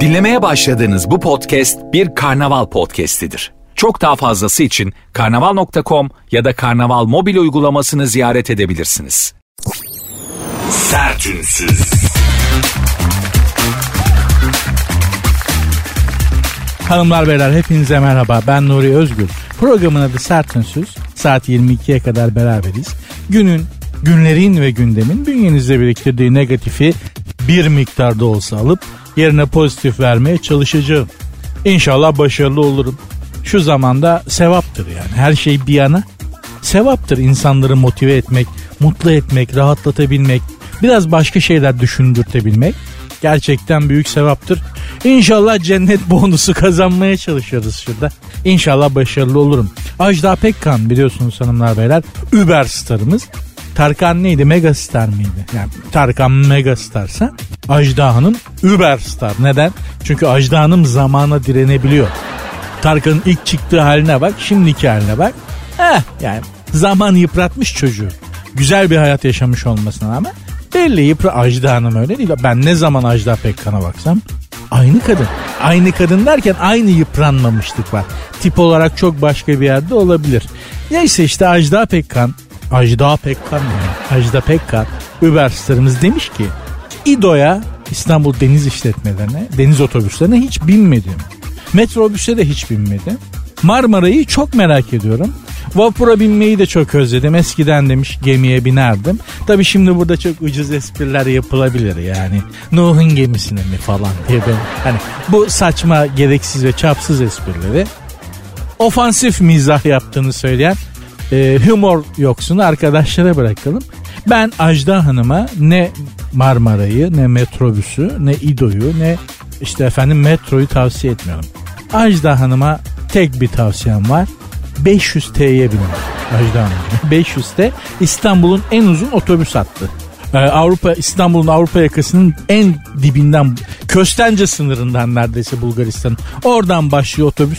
Dinlemeye başladığınız bu podcast bir karnaval podcastidir. Çok daha fazlası için karnaval.com ya da karnaval mobil uygulamasını ziyaret edebilirsiniz. Sertünsüz. Hanımlar beyler hepinize merhaba ben Nuri Özgür. Programın adı Sertünsüz. Saat 22'ye kadar beraberiz. Günün, günlerin ve gündemin bünyenizde biriktirdiği negatifi bir miktarda olsa alıp yerine pozitif vermeye çalışacağım. İnşallah başarılı olurum. Şu zamanda sevaptır yani her şey bir yana. Sevaptır insanları motive etmek, mutlu etmek, rahatlatabilmek, biraz başka şeyler düşündürtebilmek gerçekten büyük sevaptır. İnşallah cennet bonusu kazanmaya çalışıyoruz şurada. İnşallah başarılı olurum. Ajda Pekkan biliyorsunuz hanımlar beyler Uber starımız. Tarkan neydi? Megastar mıydı? Yani Tarkan Megastarsa Ajda Hanım Uber star. Neden? Çünkü Ajda Hanım zamana direnebiliyor. Tarkan'ın ilk çıktığı haline bak, şimdiki haline bak. Eh yani zaman yıpratmış çocuğu. Güzel bir hayat yaşamış olmasına rağmen belli yıpra Ajda Hanım öyle değil. Ben ne zaman Ajda Pekkan'a baksam aynı kadın. Aynı kadın derken aynı yıpranmamışlık var. Tip olarak çok başka bir yerde olabilir. Neyse işte Ajda Pekkan, Ajda Pekkan ne? Ajda Pekkan, Uber starımız demiş ki İdo'ya İstanbul Deniz İşletmelerine, deniz otobüslerine hiç binmedim. Metrobüse de hiç binmedim. Marmara'yı çok merak ediyorum. Vapura binmeyi de çok özledim. Eskiden demiş gemiye binerdim. Tabi şimdi burada çok ucuz espriler yapılabilir yani. Nuh'un gemisine mi falan diye ben. Hani bu saçma, gereksiz ve çapsız esprileri ofansif mizah yaptığını söyleyen e, humor yoksunu arkadaşlara bırakalım. Ben Ajda Hanım'a ne Marmara'yı ne metrobüsü ne İdo'yu ne işte efendim metroyu tavsiye etmiyorum. Ajda Hanım'a tek bir tavsiyem var. 500 T'ye binin. Ajda Hanım. 500 T İstanbul'un en uzun otobüs hattı. Ee, Avrupa İstanbul'un Avrupa yakasının en dibinden Köstence sınırından neredeyse Bulgaristan. Oradan başlıyor otobüs.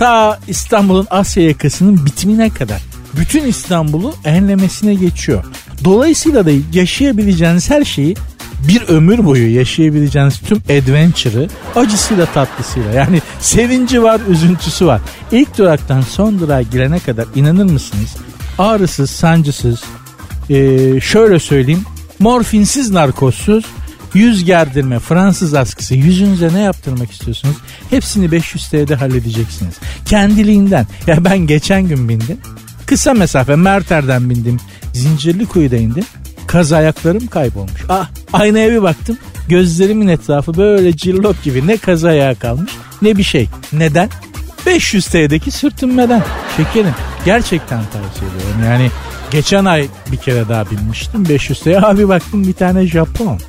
Ta İstanbul'un Asya yakasının bitimine kadar. Bütün İstanbul'u enlemesine geçiyor. Dolayısıyla da yaşayabileceğiniz her şeyi bir ömür boyu yaşayabileceğiniz tüm adventure'ı acısıyla tatlısıyla yani sevinci var üzüntüsü var. İlk duraktan son durağa girene kadar inanır mısınız ağrısız sancısız ee, şöyle söyleyeyim morfinsiz narkozsuz yüz gerdirme Fransız askısı yüzünüze ne yaptırmak istiyorsunuz hepsini 500 TL'de halledeceksiniz kendiliğinden ya ben geçen gün bindim kısa mesafe Merter'den bindim Zincirli Kuyu'da indim Kaz ayaklarım kaybolmuş. Ah aynaya bir baktım. Gözlerimin etrafı böyle cillop gibi ne kaz ayağı kalmış ne bir şey. Neden? 500 TL'deki sürtünmeden. Şekerim gerçekten tavsiye ediyorum. Yani geçen ay bir kere daha binmiştim 500 TL. Abi baktım bir tane Japon.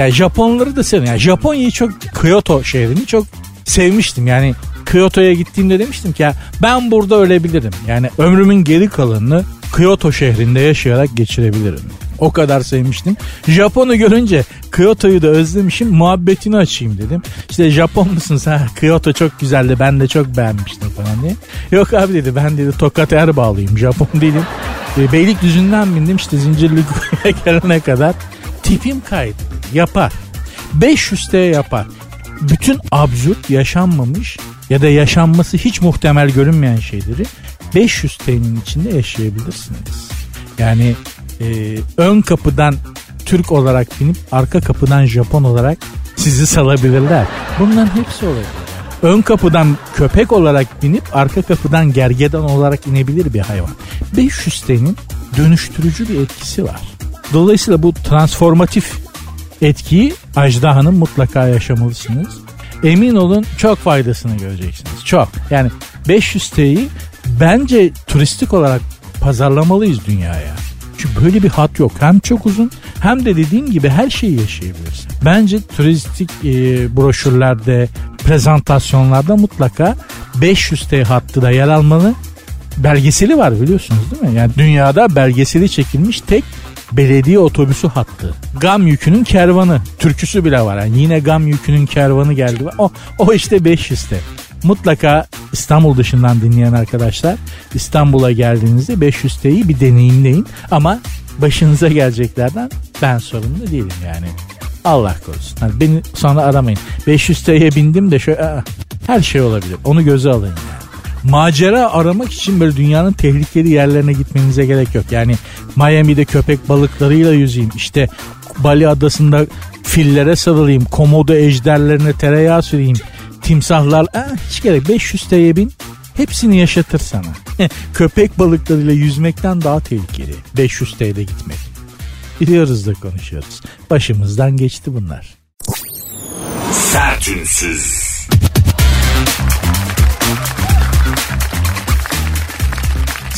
Ya Japonları da seviyorum. Yani Japonya'yı çok Kyoto şehrini çok sevmiştim. Yani Kyoto'ya gittiğimde demiştim ki ya ben burada ölebilirim. Yani ömrümün geri kalanını Kyoto şehrinde yaşayarak geçirebilirim. O kadar sevmiştim. Japon'u görünce Kyoto'yu da özlemişim. Muhabbetini açayım dedim. İşte Japon musun sen? Kyoto çok güzeldi. Ben de çok beğenmiştim falan diye. Yok abi dedi ben dedi Tokat Erbağlıyım. Japon değilim. E, Beylikdüzü'nden bindim işte Zincirlikuyu'ya gelene kadar. Tipim kaydı. Yapar. 500 T yapar. Bütün absürt yaşanmamış ya da yaşanması hiç muhtemel görünmeyen şeyleri 500 TL'nin içinde yaşayabilirsiniz. Yani e, ön kapıdan Türk olarak binip arka kapıdan Japon olarak sizi salabilirler. Bunların hepsi olabilir. Ön kapıdan köpek olarak binip arka kapıdan gergedan olarak inebilir bir hayvan. 500 TL'nin dönüştürücü bir etkisi var. Dolayısıyla bu transformatif etkiyi Ajda Hanım mutlaka yaşamalısınız. Emin olun çok faydasını göreceksiniz. Çok. Yani 500 TL'yi bence turistik olarak pazarlamalıyız dünyaya. Çünkü böyle bir hat yok. Hem çok uzun hem de dediğim gibi her şeyi yaşayabilirsin. Bence turistik e, broşürlerde, prezentasyonlarda mutlaka 500T hattı da yer almalı. Belgeseli var biliyorsunuz değil mi? Yani dünyada belgeseli çekilmiş tek belediye otobüsü hattı. Gam yükünün kervanı. Türküsü bile var. Yani yine gam yükünün kervanı geldi. O, o işte 500'te. Mutlaka İstanbul dışından dinleyen arkadaşlar İstanbul'a geldiğinizde 500T'yi bir deneyimleyin. Ama başınıza geleceklerden ben sorumlu değilim yani. Allah korusun. Hani beni sonra aramayın. 500 TL'ye bindim de şöyle aa, her şey olabilir. Onu göze alın yani. Macera aramak için böyle dünyanın tehlikeli yerlerine gitmenize gerek yok. Yani Miami'de köpek balıklarıyla yüzeyim. İşte Bali adasında fillere sarılayım. Komodo ejderlerine tereyağı süreyim. Timsahlar aa, hiç gerek 500 TL'ye bin hepsini yaşatır sana. köpek balıklarıyla yüzmekten daha tehlikeli. 500 TL gitmek. Biliyoruz da konuşuyoruz. Başımızdan geçti bunlar. Sertünsüz.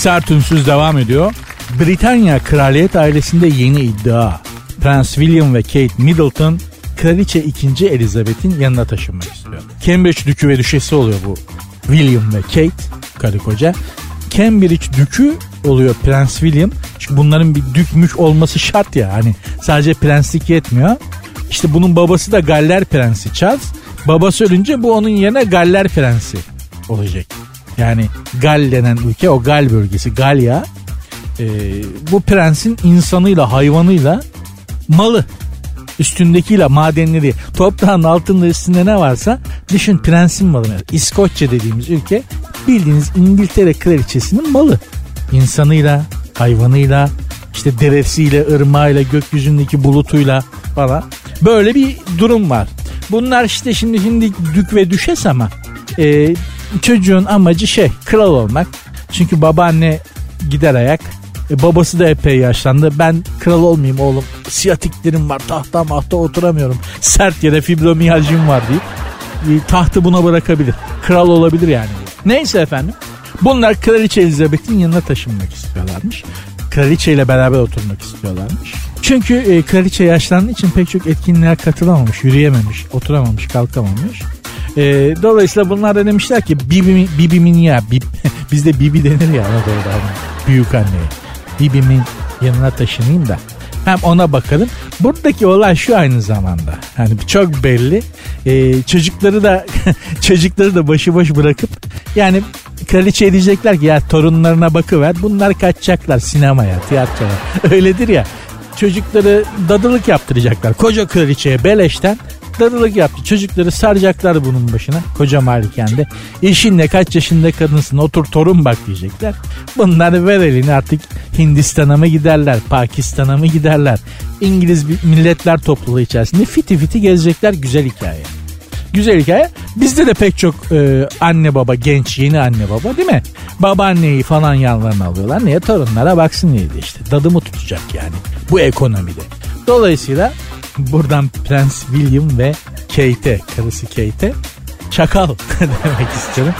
Sert Ünsüz devam ediyor. Britanya kraliyet ailesinde yeni iddia. Prens William ve Kate Middleton kraliçe 2. Elizabeth'in yanına taşınmak istiyor. Cambridge dükü ve düşesi oluyor bu William ve Kate karı koca. Cambridge dükü oluyor Prens William. Çünkü bunların bir dükmüş olması şart ya. Hani sadece prenslik yetmiyor. İşte bunun babası da Galler Prensi Charles. Babası ölünce bu onun yerine Galler Prensi olacak. Yani Gal denen ülke o Gal bölgesi Galya. Ee, bu prensin insanıyla hayvanıyla malı üstündekiyle madenleri toprağın altında üstünde ne varsa düşün prensin malı. İskoçya dediğimiz ülke bildiğiniz İngiltere kraliçesinin malı. İnsanıyla, hayvanıyla, işte deresiyle, ırmağıyla, gökyüzündeki bulutuyla falan. Böyle bir durum var. Bunlar işte şimdi şimdi dük ve düşes ama e, çocuğun amacı şey kral olmak. Çünkü babaanne gider ayak. E, babası da epey yaşlandı. Ben kral olmayayım oğlum. Siyatiklerim var. Tahta mahta oturamıyorum. Sert yere fibromiyajım var deyip e, tahtı buna bırakabilir. Kral olabilir yani. Neyse efendim. Bunlar Kraliçe Elizabeth'in yanına taşınmak istiyorlarmış. Kraliçe ile beraber oturmak istiyorlarmış. Çünkü e, kraliçe yaşlandığı için pek çok etkinliğe katılamamış, yürüyememiş, oturamamış, kalkamamış. E, dolayısıyla bunlar da demişler ki Bibi, Bibimin ya, Bib, bizde Bibi denir ya Anadolu'da hani büyük anneye. Bibimin yanına taşınayım da hem ona bakalım. Buradaki olay şu aynı zamanda. Hani çok belli. Ee, çocukları da çocukları da başıboş bırakıp yani kraliçe diyecekler ki ya torunlarına bakıver. Bunlar kaçacaklar sinemaya, tiyatroya. Öyledir ya. Çocukları dadılık yaptıracaklar. Koca kraliçeye beleşten dadılık yaptı. Çocukları saracaklar bunun başına. Koca malikende. İşinle kaç yaşında kadınsın otur torun bak diyecekler. Bunlar ver elini artık Hindistan'a mı giderler, Pakistan'a mı giderler. İngiliz milletler topluluğu içerisinde fiti fiti gezecekler güzel hikaye. Güzel hikaye. Bizde de pek çok e, anne baba, genç yeni anne baba değil mi? Babaanneyi falan yanlarına alıyorlar. Niye? Torunlara baksın diye işte. Dadımı tutacak yani bu ekonomide. Dolayısıyla buradan Prens William ve Kate'e, karısı Kate'e çakal demek istiyorum.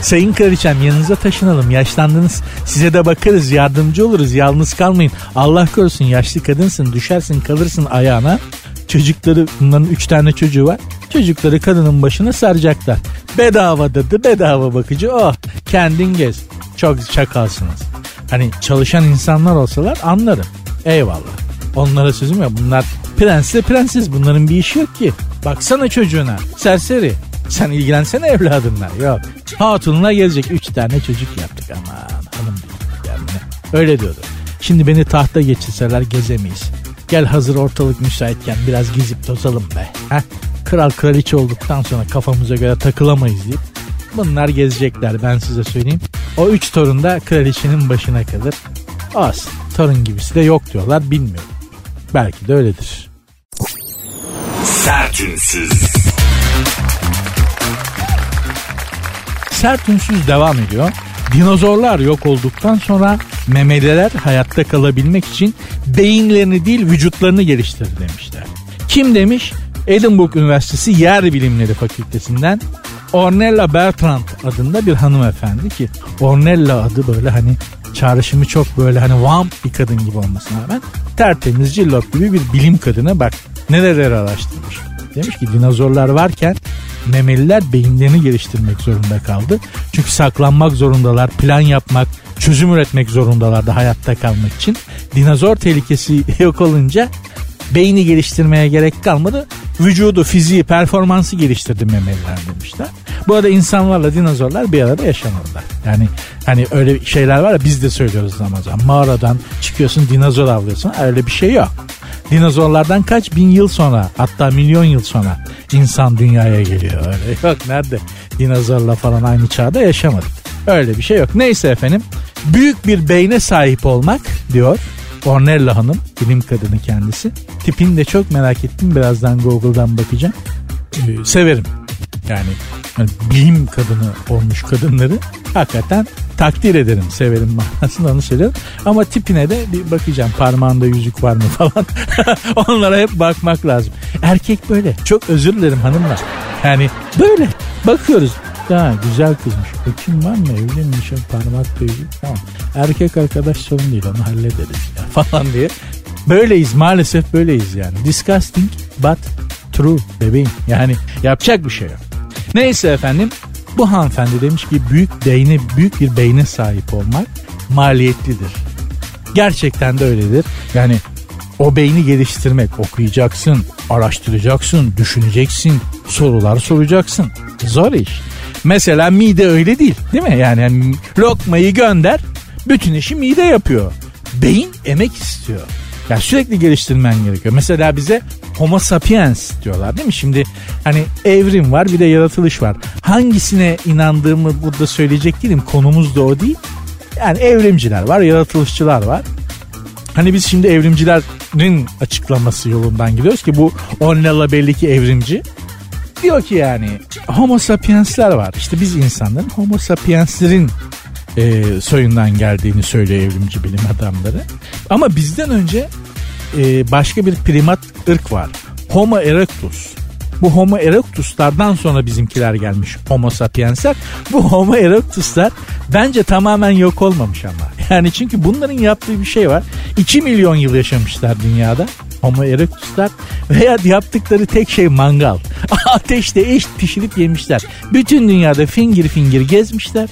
Sayın Kraliçem yanınıza taşınalım. Yaşlandınız. Size de bakarız. Yardımcı oluruz. Yalnız kalmayın. Allah korusun yaşlı kadınsın. Düşersin kalırsın ayağına. Çocukları bunların üç tane çocuğu var. Çocukları kadının başına saracaklar. Bedava dedi bedava bakıcı. Oh kendin gez. Çok çakalsınız. Hani çalışan insanlar olsalar anlarım. Eyvallah. Onlara sözüm ya bunlar prensle prenses bunların bir işi yok ki. Baksana çocuğuna serseri. Sen ilgilensene evladınla. Yok. Hatunla gelecek. Üç tane çocuk yaptık aman hanım yani. Öyle diyordu. Şimdi beni tahta geçirseler gezemeyiz. Gel hazır ortalık müsaitken biraz gezip tozalım be. Heh? Kral kraliçe olduktan sonra kafamıza göre takılamayız deyip bunlar gezecekler ben size söyleyeyim. O üç torun da kraliçenin başına kalır. Az torun gibisi de yok diyorlar bilmiyorum. Belki de öyledir. Sertünsüz. Sert ünsüz devam ediyor. Dinozorlar yok olduktan sonra memeliler hayatta kalabilmek için beyinlerini değil vücutlarını geliştirir demişler. Kim demiş? Edinburgh Üniversitesi Yer Bilimleri Fakültesinden Ornella Bertrand adında bir hanımefendi ki Ornella adı böyle hani çağrışımı çok böyle hani vamp bir kadın gibi olmasına rağmen tertemiz cillop gibi bir bilim kadını bak nereleri araştırmış. Demiş ki dinozorlar varken memeliler beyinlerini geliştirmek zorunda kaldı. Çünkü saklanmak zorundalar, plan yapmak, çözüm üretmek zorundalardı hayatta kalmak için. Dinozor tehlikesi yok olunca beyni geliştirmeye gerek kalmadı. Vücudu, fiziği, performansı geliştirdi memeliler demişler. Bu arada insanlarla dinozorlar bir arada yaşamadılar. Yani hani öyle şeyler var ya biz de söylüyoruz zaman zaman. Mağaradan çıkıyorsun dinozor avlıyorsun. Öyle bir şey yok. Dinozorlardan kaç bin yıl sonra hatta milyon yıl sonra insan dünyaya geliyor. Öyle yok nerede dinozorla falan aynı çağda yaşamadık. Öyle bir şey yok. Neyse efendim büyük bir beyne sahip olmak diyor Ornella Hanım bilim kadını kendisi. Tipini de çok merak ettim birazdan Google'dan bakacağım. Ee, severim yani, yani bilim kadını olmuş kadınları hakikaten takdir ederim severim manasında onu söylüyorum. Ama tipine de bir bakacağım parmağında yüzük var mı falan. Onlara hep bakmak lazım. Erkek böyle çok özür dilerim hanımlar. Yani böyle bakıyoruz. Ha, güzel kızmış. Bakayım var mı evlenmiş parmak yüzük tamam. Erkek arkadaş sorun değil onu hallederiz ya falan diye. Böyleyiz maalesef böyleyiz yani. Disgusting but true bebeğim. Yani yapacak bir şey yok. Neyse efendim bu hanımefendi demiş ki büyük beyne büyük bir beyne sahip olmak maliyetlidir. Gerçekten de öyledir. Yani o beyni geliştirmek okuyacaksın, araştıracaksın, düşüneceksin, sorular soracaksın. Zor iş. Mesela mide öyle değil değil mi? Yani, yani lokmayı gönder bütün işi mide yapıyor. Beyin emek istiyor. Yani sürekli geliştirmen gerekiyor. Mesela bize homo sapiens diyorlar değil mi? Şimdi hani evrim var bir de yaratılış var. Hangisine inandığımı burada söyleyecek değilim. Konumuz da o değil. Yani evrimciler var, yaratılışçılar var. Hani biz şimdi evrimcilerin açıklaması yolundan gidiyoruz ki bu Ornella belli ki evrimci. Diyor ki yani homo sapiensler var. İşte biz insanların homo sapienslerin e, soyundan geldiğini söylüyor evrimci bilim adamları. Ama bizden önce e, başka bir primat ırk var. Homo erectus. Bu Homo erectus'lardan sonra bizimkiler gelmiş Homo sapiensler. Bu Homo erectus'lar bence tamamen yok olmamış ama. Yani çünkü bunların yaptığı bir şey var. 2 milyon yıl yaşamışlar dünyada. Homo erectus'lar veya yaptıkları tek şey mangal. Ateşte eş pişirip yemişler. Bütün dünyada fingir fingir gezmişler.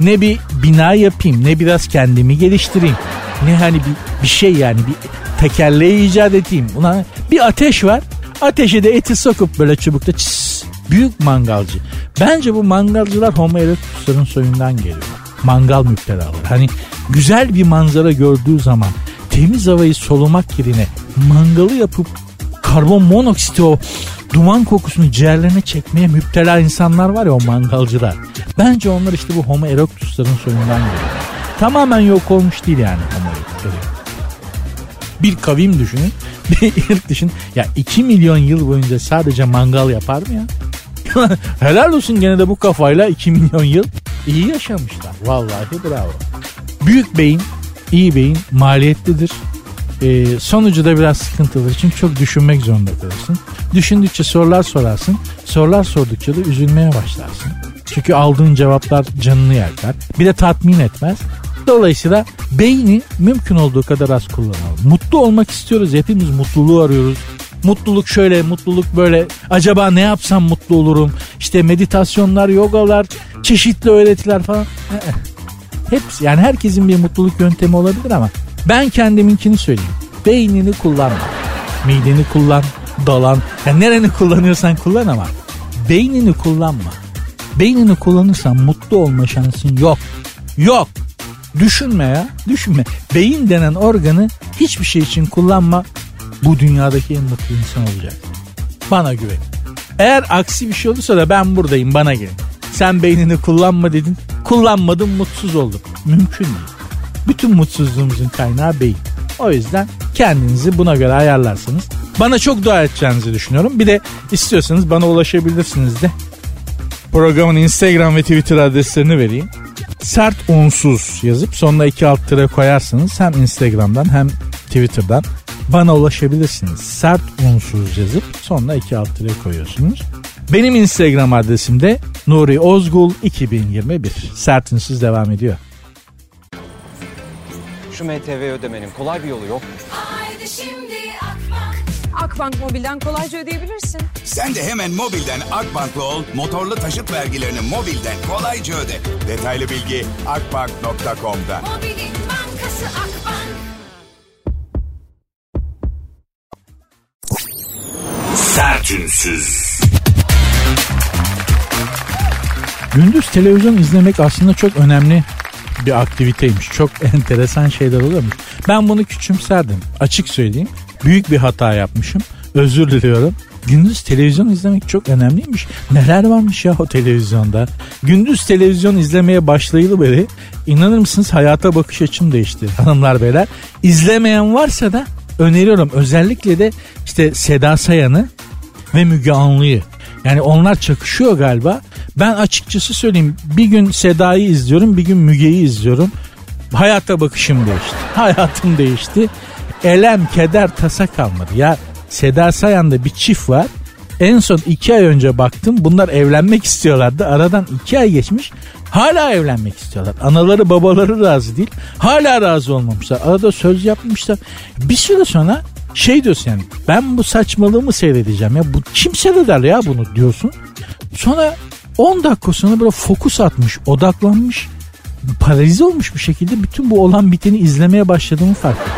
Ne bir bina yapayım ne biraz kendimi geliştireyim. Ne hani bir, bir şey yani bir tekerleği icat edeyim. Ulan bir ateş var. Ateşe de eti sokup böyle çubukta çıs, büyük mangalcı. Bence bu mangalcılar Homo erectus'ların soyundan geliyor. Mangal müptelaları. Hani güzel bir manzara gördüğü zaman temiz havayı solumak yerine mangalı yapıp karbon monoksit o duman kokusunu ciğerlerine çekmeye müptela insanlar var ya o mangalcılar. Bence onlar işte bu Homo erectus'ların soyundan geliyor. Tamamen yok olmuş değil yani Homo erectus. Bir kavim düşünün, bir ırk düşün. Ya 2 milyon yıl boyunca sadece mangal yapar mı ya? Helal olsun gene de bu kafayla 2 milyon yıl iyi yaşamışlar. Vallahi bravo. Büyük beyin, iyi beyin maliyetlidir. Ee, sonucu da biraz sıkıntılı. Çünkü çok düşünmek zorunda kalırsın. Düşündükçe sorular sorarsın. Sorular sordukça da üzülmeye başlarsın. Çünkü aldığın cevaplar canını yakar. Bir de tatmin etmez. Dolayısıyla beyni mümkün olduğu kadar az kullanalım. Mutlu olmak istiyoruz. Hepimiz mutluluğu arıyoruz. Mutluluk şöyle, mutluluk böyle. Acaba ne yapsam mutlu olurum? İşte meditasyonlar, yogalar, çeşitli öğretiler falan. Hepsi yani herkesin bir mutluluk yöntemi olabilir ama ben kendiminkini söyleyeyim. Beynini kullanma. Mideni kullan, dolan. Yani nereni kullanıyorsan kullan ama beynini kullanma. Beynini kullanırsan mutlu olma şansın yok. Yok. Düşünme ya. Düşünme. Beyin denen organı hiçbir şey için kullanma. Bu dünyadaki en mutlu insan olacak. Bana güven. Eğer aksi bir şey olursa da ben buradayım bana gelin. Sen beynini kullanma dedin. Kullanmadım mutsuz oldum. Mümkün değil. Bütün mutsuzluğumuzun kaynağı beyin. O yüzden kendinizi buna göre ayarlarsınız. Bana çok dua edeceğinizi düşünüyorum. Bir de istiyorsanız bana ulaşabilirsiniz de. Programın Instagram ve Twitter adreslerini vereyim. Sert unsuz yazıp sonuna iki alt tere koyarsınız. Hem Instagram'dan hem Twitter'dan bana ulaşabilirsiniz. Sert unsuz yazıp sonuna iki alt tere koyuyorsunuz. Benim Instagram adresim de Nuri Ozgul 2021. Sert unsuz devam ediyor. Şu MTV ödemenin kolay bir yolu yok. Haydi şimdi Akbank. Akbank Mobil'den kolayca ödeyebilirsin. Sen de hemen mobilden Akbank'la ol, motorlu taşıt vergilerini mobilden kolayca öde. Detaylı bilgi akbank.com'da. Mobilin bankası Akbank. Sertünsüz. Gündüz televizyon izlemek aslında çok önemli bir aktiviteymiş. Çok enteresan şeyler oluyormuş. Ben bunu küçümserdim. Açık söyleyeyim. büyük bir hata yapmışım. Özür diliyorum. Gündüz televizyon izlemek çok önemliymiş. Neler varmış ya o televizyonda. Gündüz televizyon izlemeye başlayalı beri inanır mısınız hayata bakış açım değişti hanımlar beyler. İzlemeyen varsa da öneriyorum. Özellikle de işte Seda Sayan'ı ve Müge Anlı'yı. Yani onlar çakışıyor galiba. Ben açıkçası söyleyeyim bir gün Seda'yı izliyorum bir gün Müge'yi izliyorum. Hayata bakışım değişti. Hayatım değişti. Elem, keder, tasa kalmadı. Ya Seda Sayan'da bir çift var. En son iki ay önce baktım bunlar evlenmek istiyorlardı. Aradan iki ay geçmiş hala evlenmek istiyorlar. Anaları babaları razı değil. Hala razı olmamışlar. Arada söz yapmışlar. Bir süre sonra şey diyorsun yani ben bu saçmalığımı seyredeceğim ya. Bu kim seyreder ya bunu diyorsun. Sonra 10 dakika sonra böyle fokus atmış odaklanmış paralize olmuş bir şekilde bütün bu olan biteni izlemeye başladığımı fark ettim.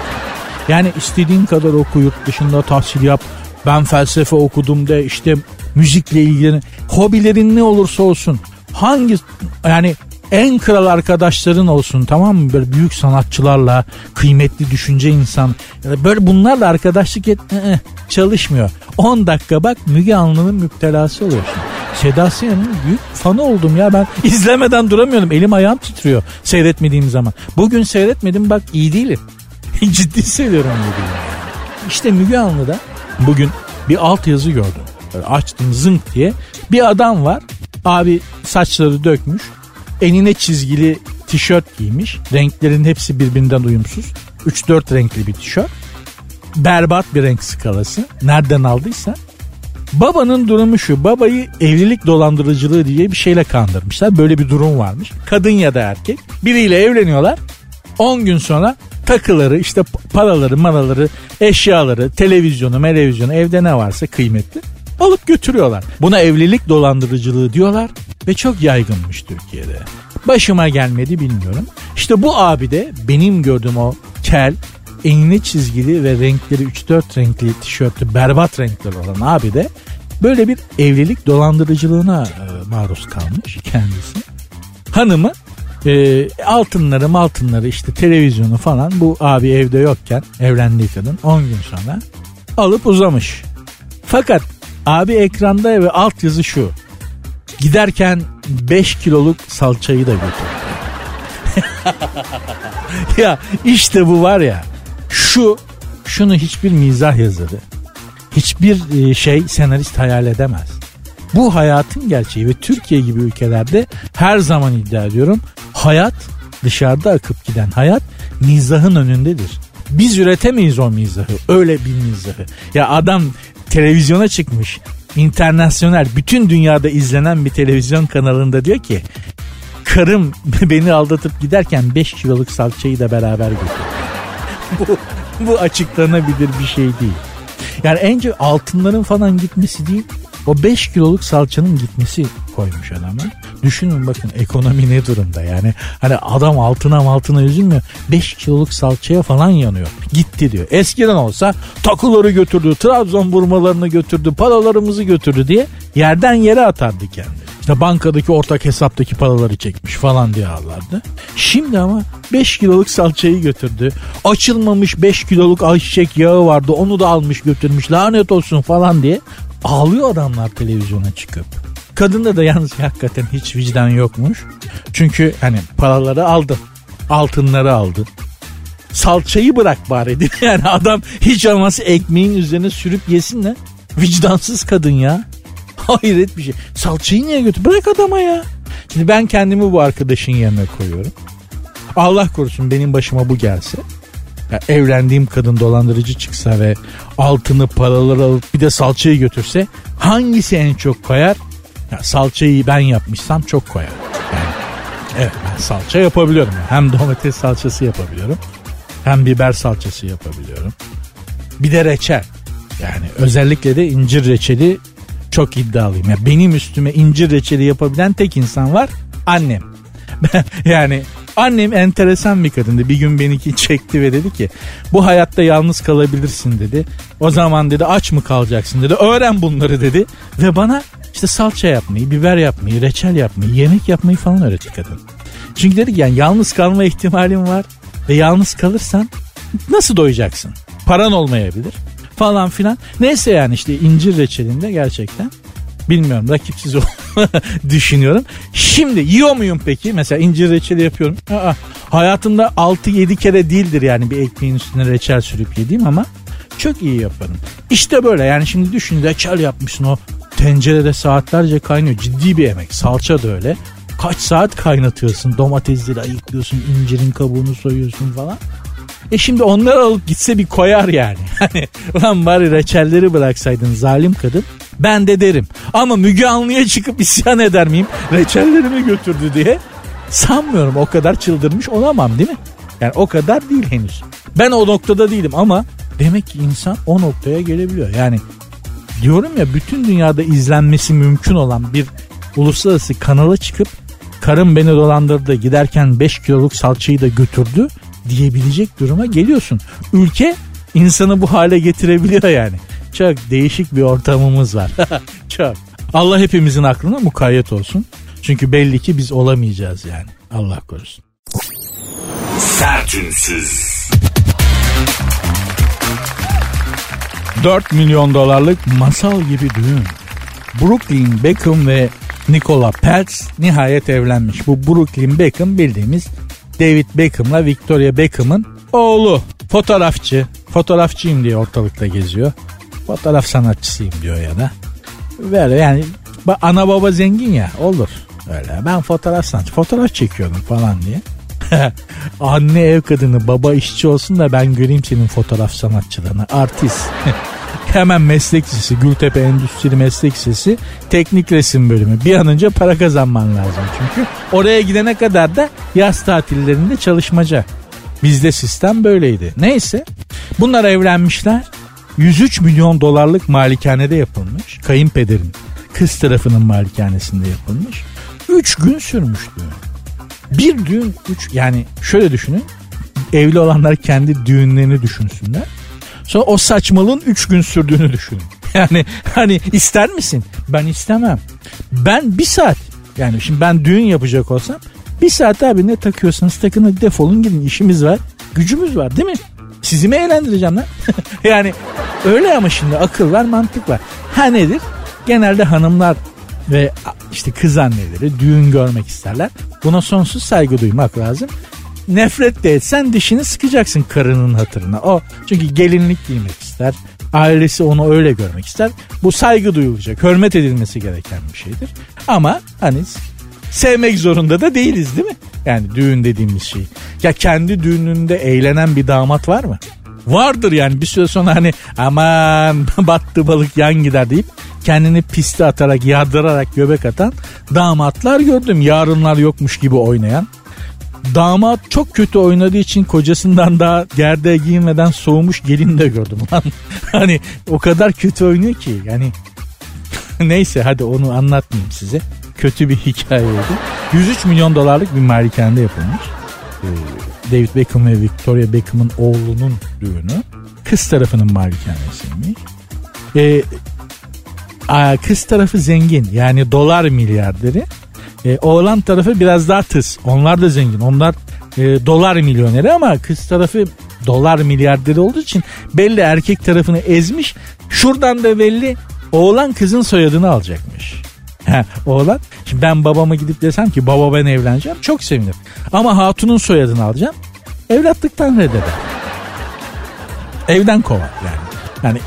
Yani istediğin kadar oku yurt dışında tahsil yap. Ben felsefe okudum de işte müzikle ilgili hobilerin ne olursa olsun hangi yani en kral arkadaşların olsun tamam mı? Böyle büyük sanatçılarla kıymetli düşünce insan. Böyle bunlarla arkadaşlık et çalışmıyor. 10 dakika bak Müge Anlı'nın müptelası oluyorsun. Seda Sayan'ın büyük fanı oldum ya ben. İzlemeden duramıyorum. Elim ayağım titriyor seyretmediğim zaman. Bugün seyretmedim bak iyi değilim. Ciddi söylüyorum bugün. İşte Müge Anlı'da bugün bir alt yazı gördüm. Böyle açtım zınk diye bir adam var. Abi saçları dökmüş enine çizgili tişört giymiş. Renklerin hepsi birbirinden uyumsuz. 3-4 renkli bir tişört. Berbat bir renk skalası. Nereden aldıysa. Babanın durumu şu. Babayı evlilik dolandırıcılığı diye bir şeyle kandırmışlar. Böyle bir durum varmış. Kadın ya da erkek. Biriyle evleniyorlar. 10 gün sonra takıları işte paraları maraları eşyaları televizyonu televizyonu evde ne varsa kıymetli alıp götürüyorlar. Buna evlilik dolandırıcılığı diyorlar ve çok yaygınmış Türkiye'de. Başıma gelmedi bilmiyorum. İşte bu abi de benim gördüğüm o kel, enine çizgili ve renkleri 3-4 renkli tişörtü berbat renkler olan abi de böyle bir evlilik dolandırıcılığına e, maruz kalmış kendisi. Hanımı e, altınları altınları işte televizyonu falan bu abi evde yokken evlendiği kadın 10 gün sonra alıp uzamış. Fakat abi ekranda ve alt yazı şu. Giderken 5 kiloluk salçayı da götürdü. ya işte bu var ya şu şunu hiçbir mizah yazarı hiçbir e, şey senarist hayal edemez. Bu hayatın gerçeği ve Türkiye gibi ülkelerde her zaman iddia ediyorum hayat dışarıda akıp giden hayat mizahın önündedir. Biz üretemeyiz o mizahı. Öyle bir mizahı. Ya adam televizyona çıkmış. internasyonel bütün dünyada izlenen bir televizyon kanalında diyor ki karım beni aldatıp giderken 5 kiloluk salçayı da beraber götürdü. bu, bu açıklanabilir bir şey değil. Yani önce altınların falan gitmesi değil o 5 kiloluk salçanın gitmesi koymuş adama. Düşünün bakın ekonomi ne durumda yani. Hani adam altına altına üzülmüyor. 5 kiloluk salçaya falan yanıyor. Gitti diyor. Eskiden olsa takıları götürdü, Trabzon burmalarını götürdü, paralarımızı götürdü diye yerden yere atardı kendi. İşte bankadaki ortak hesaptaki paraları çekmiş falan diye ağlardı. Şimdi ama 5 kiloluk salçayı götürdü. Açılmamış 5 kiloluk ayçiçek yağı vardı onu da almış götürmüş lanet olsun falan diye ağlıyor adamlar televizyona çıkıp. Kadında da yalnız hakikaten hiç vicdan yokmuş. Çünkü hani paraları aldın. Altınları aldın. Salçayı bırak bari değil? Yani adam hiç olmazsa ekmeğin üzerine sürüp yesin de. Vicdansız kadın ya. Hayret bir şey. Salçayı niye götür? Bırak adama ya. Şimdi ben kendimi bu arkadaşın yerine koyuyorum. Allah korusun benim başıma bu gelse. Ya evlendiğim kadın dolandırıcı çıksa ve altını paraları alıp bir de salçayı götürse hangisi en çok koyar? Ya salçayı ben yapmışsam çok koyar. Yani evet ben salça yapabiliyorum. Hem domates salçası yapabiliyorum. Hem biber salçası yapabiliyorum. Bir de reçel. Yani özellikle de incir reçeli çok iddialıyım. Yani benim üstüme incir reçeli yapabilen tek insan var annem. yani annem enteresan bir kadındı. Bir gün beni çekti ve dedi ki bu hayatta yalnız kalabilirsin dedi. O zaman dedi aç mı kalacaksın dedi. Öğren bunları dedi. Ve bana işte salça yapmayı, biber yapmayı, reçel yapmayı, yemek yapmayı falan öğretti kadın. Çünkü dedik yani yalnız kalma ihtimalin var ve yalnız kalırsan nasıl doyacaksın? Paran olmayabilir. falan filan. Neyse yani işte incir reçelinde gerçekten bilmiyorum rakipsiz düşünüyorum. Şimdi yiyor muyum peki? Mesela incir reçeli yapıyorum. Aa, hayatımda 6-7 kere değildir yani bir ekmeğin üstüne reçel sürüp yediğim ama çok iyi yaparım. İşte böyle yani şimdi düşün reçel yapmışsın o tencerede saatlerce kaynıyor. Ciddi bir emek. Salça da öyle. Kaç saat kaynatıyorsun. Domatesleri ayıklıyorsun. incirin kabuğunu soyuyorsun falan. E şimdi onları alıp gitse bir koyar yani. Hani ulan bari reçelleri bıraksaydın zalim kadın. Ben de derim. Ama Müge Anlı'ya çıkıp isyan eder miyim? Reçellerimi götürdü diye. Sanmıyorum o kadar çıldırmış olamam değil mi? Yani o kadar değil henüz. Ben o noktada değilim ama demek ki insan o noktaya gelebiliyor. Yani diyorum ya bütün dünyada izlenmesi mümkün olan bir uluslararası kanala çıkıp karım beni dolandırdı giderken 5 kiloluk salçayı da götürdü diyebilecek duruma geliyorsun. Ülke insanı bu hale getirebiliyor yani. Çok değişik bir ortamımız var. Çok. Allah hepimizin aklına mukayyet olsun. Çünkü belli ki biz olamayacağız yani. Allah korusun. Sertünsüz. 4 milyon dolarlık masal gibi düğün. Brooklyn Beckham ve Nikola Peltz nihayet evlenmiş. Bu Brooklyn Beckham bildiğimiz David Beckham'la Victoria Beckham'ın oğlu. Fotoğrafçı. Fotoğrafçıyım diye ortalıkta geziyor. Fotoğraf sanatçısıyım diyor ya da. Böyle yani ana baba zengin ya olur. Öyle ben fotoğraf sanatçı fotoğraf çekiyordum falan diye. Anne ev kadını baba işçi olsun da ben göreyim senin fotoğraf sanatçılığını artist. Hemen meslek lisesi Gültepe Endüstri Meslek Lisesi Teknik Resim Bölümü. Bir an önce para kazanman lazım çünkü. Oraya gidene kadar da yaz tatillerinde çalışmaca. Bizde sistem böyleydi. Neyse bunlar evlenmişler. 103 milyon dolarlık malikanede yapılmış. Kayınpederin kız tarafının malikanesinde yapılmış. 3 gün sürmüş düğün. Bir düğün 3 yani şöyle düşünün. Evli olanlar kendi düğünlerini düşünsünler. Sonra o saçmalığın 3 gün sürdüğünü düşünün. Yani hani ister misin? Ben istemem. Ben bir saat yani şimdi ben düğün yapacak olsam bir saat abi ne takıyorsanız takın defolun gidin işimiz var. Gücümüz var değil mi? Sizi mi eğlendireceğim lan? yani öyle ama şimdi akıl var mantık var. Ha nedir? Genelde hanımlar ve işte kız anneleri düğün görmek isterler. Buna sonsuz saygı duymak lazım. Nefret de etsen dişini sıkacaksın karının hatırına. O çünkü gelinlik giymek ister. Ailesi onu öyle görmek ister. Bu saygı duyulacak, hürmet edilmesi gereken bir şeydir. Ama hani sevmek zorunda da değiliz değil mi? Yani düğün dediğimiz şey. Ya kendi düğününde eğlenen bir damat var mı? Vardır yani bir süre sonra hani aman battı balık yan gider deyip kendini piste atarak yardırarak göbek atan damatlar gördüm. Yarınlar yokmuş gibi oynayan. Damat çok kötü oynadığı için kocasından daha gerde giyinmeden soğumuş gelin de gördüm lan. hani o kadar kötü oynuyor ki yani neyse hadi onu anlatmayayım size. Kötü bir hikayeydi. 103 milyon dolarlık bir malikanede yapılmış. Ee, David Beckham ve Victoria Beckham'ın oğlunun düğünü. Kız tarafının malikanesiymiş. Ee, kız tarafı zengin yani dolar milyarderi. Ee, oğlan tarafı biraz daha tıs. Onlar da zengin. Onlar e, dolar milyoneri ama kız tarafı dolar milyarderi olduğu için belli erkek tarafını ezmiş. Şuradan da belli oğlan kızın soyadını alacakmış. Oğlan. Şimdi ben babama gidip desem ki baba ben evleneceğim çok sevinirim. Ama hatunun soyadını alacağım. Evlatlıktan reddeder. Evden kovar yani. Yani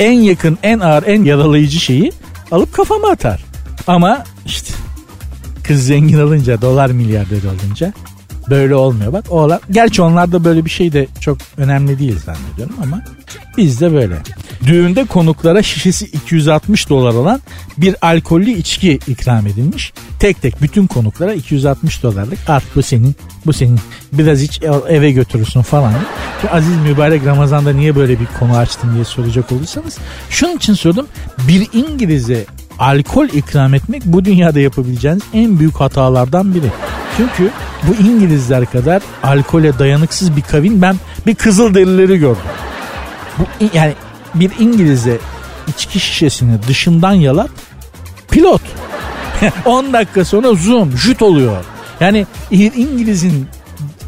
en yakın, en ağır, en yaralayıcı şeyi alıp kafama atar. Ama işte kız zengin olunca, dolar milyarder olunca böyle olmuyor. Bak oğlan, gerçi onlarda böyle bir şey de çok önemli değil zannediyorum ama bizde böyle. Düğünde konuklara şişesi 260 dolar olan bir alkollü içki ikram edilmiş. Tek tek bütün konuklara 260 dolarlık art bu senin bu senin biraz iç eve götürürsün falan. Şu Aziz mübarek Ramazan'da niye böyle bir konu açtın diye soracak olursanız. Şunun için sordum bir İngiliz'e alkol ikram etmek bu dünyada yapabileceğiniz en büyük hatalardan biri. Çünkü bu İngilizler kadar alkole dayanıksız bir kavim ben bir kızıl derileri gördüm. Bu yani bir İngiliz'e içki şişesini dışından yalat pilot. 10 dakika sonra zoom jüt oluyor. Yani İngiliz'in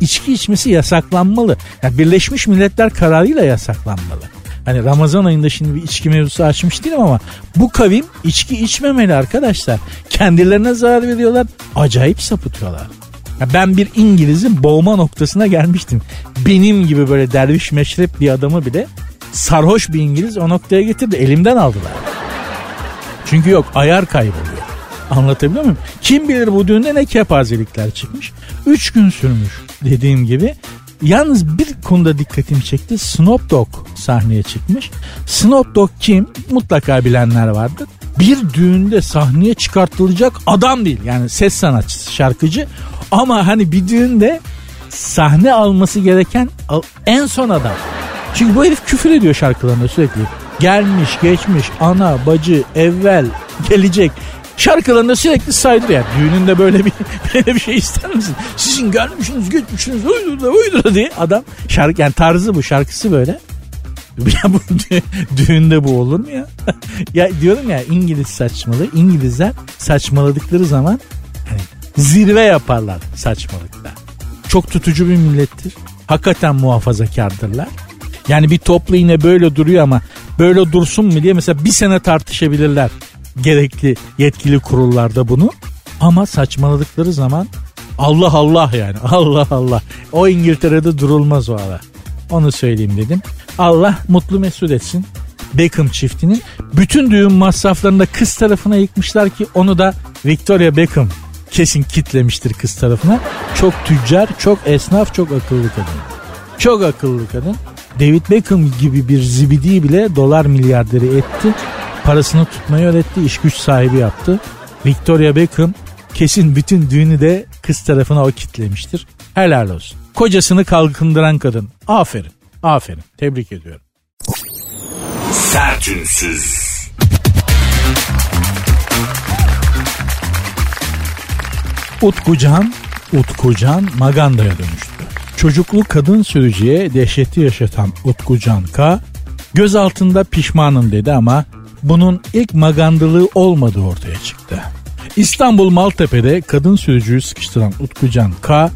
içki içmesi yasaklanmalı. Yani Birleşmiş Milletler kararıyla yasaklanmalı. Hani Ramazan ayında şimdi bir içki mevzusu açmış değilim ama bu kavim içki içmemeli arkadaşlar. Kendilerine zarar veriyorlar. Acayip sapıtıyorlar. Ben bir İngiliz'in boğma noktasına gelmiştim. Benim gibi böyle derviş meşrep bir adamı bile sarhoş bir İngiliz o noktaya getirdi. Elimden aldılar. Çünkü yok ayar kayboluyor. Anlatabiliyor muyum? Kim bilir bu düğünde ne kepazelikler çıkmış. Üç gün sürmüş dediğim gibi. Yalnız bir konuda dikkatimi çekti. Snoop Dogg sahneye çıkmış. Snoop Dogg kim? Mutlaka bilenler vardır. Bir düğünde sahneye çıkartılacak adam değil. Yani ses sanatçısı, şarkıcı. Ama hani bir düğünde sahne alması gereken en son adam. Çünkü bu herif küfür ediyor şarkılarında sürekli. Gelmiş, geçmiş, ana, bacı, evvel, gelecek. Şarkılarında sürekli saydır yani. Düğününde böyle bir böyle bir şey ister misin? Sizin gelmişsiniz, geçmişsiniz, uydura uydura diye adam şarkı yani tarzı bu, şarkısı böyle. Ya bu düğünde bu olur mu ya? ya diyorum ya İngiliz saçmalığı. İngilizler saçmaladıkları zaman hani zirve yaparlar saçmalıkta. Çok tutucu bir millettir. Hakikaten muhafazakardırlar. Yani bir toplu iğne böyle duruyor ama böyle dursun mu diye mesela bir sene tartışabilirler gerekli yetkili kurullarda bunu. Ama saçmaladıkları zaman Allah Allah yani Allah Allah. O İngiltere'de durulmaz o ara. Onu söyleyeyim dedim. Allah mutlu mesut etsin. Beckham çiftinin bütün düğün masraflarını da kız tarafına yıkmışlar ki onu da Victoria Beckham kesin kitlemiştir kız tarafına. Çok tüccar, çok esnaf, çok akıllı kadın. Çok akıllı kadın. David Beckham gibi bir zibidi bile dolar milyarderi etti. Parasını tutmayı öğretti, iş güç sahibi yaptı. Victoria Beckham kesin bütün düğünü de kız tarafına o kitlemiştir. Helal olsun. Kocasını kalkındıran kadın. Aferin, aferin. Tebrik ediyorum. Sertünsüz. Utkucan, Utkucan Maganda'ya dönüştü. Çocuklu kadın sürücüye dehşeti yaşatan Utkucan K. Göz altında pişmanım dedi ama bunun ilk magandılığı olmadığı ortaya çıktı. İstanbul Maltepe'de kadın sürücüyü sıkıştıran Utkucan K.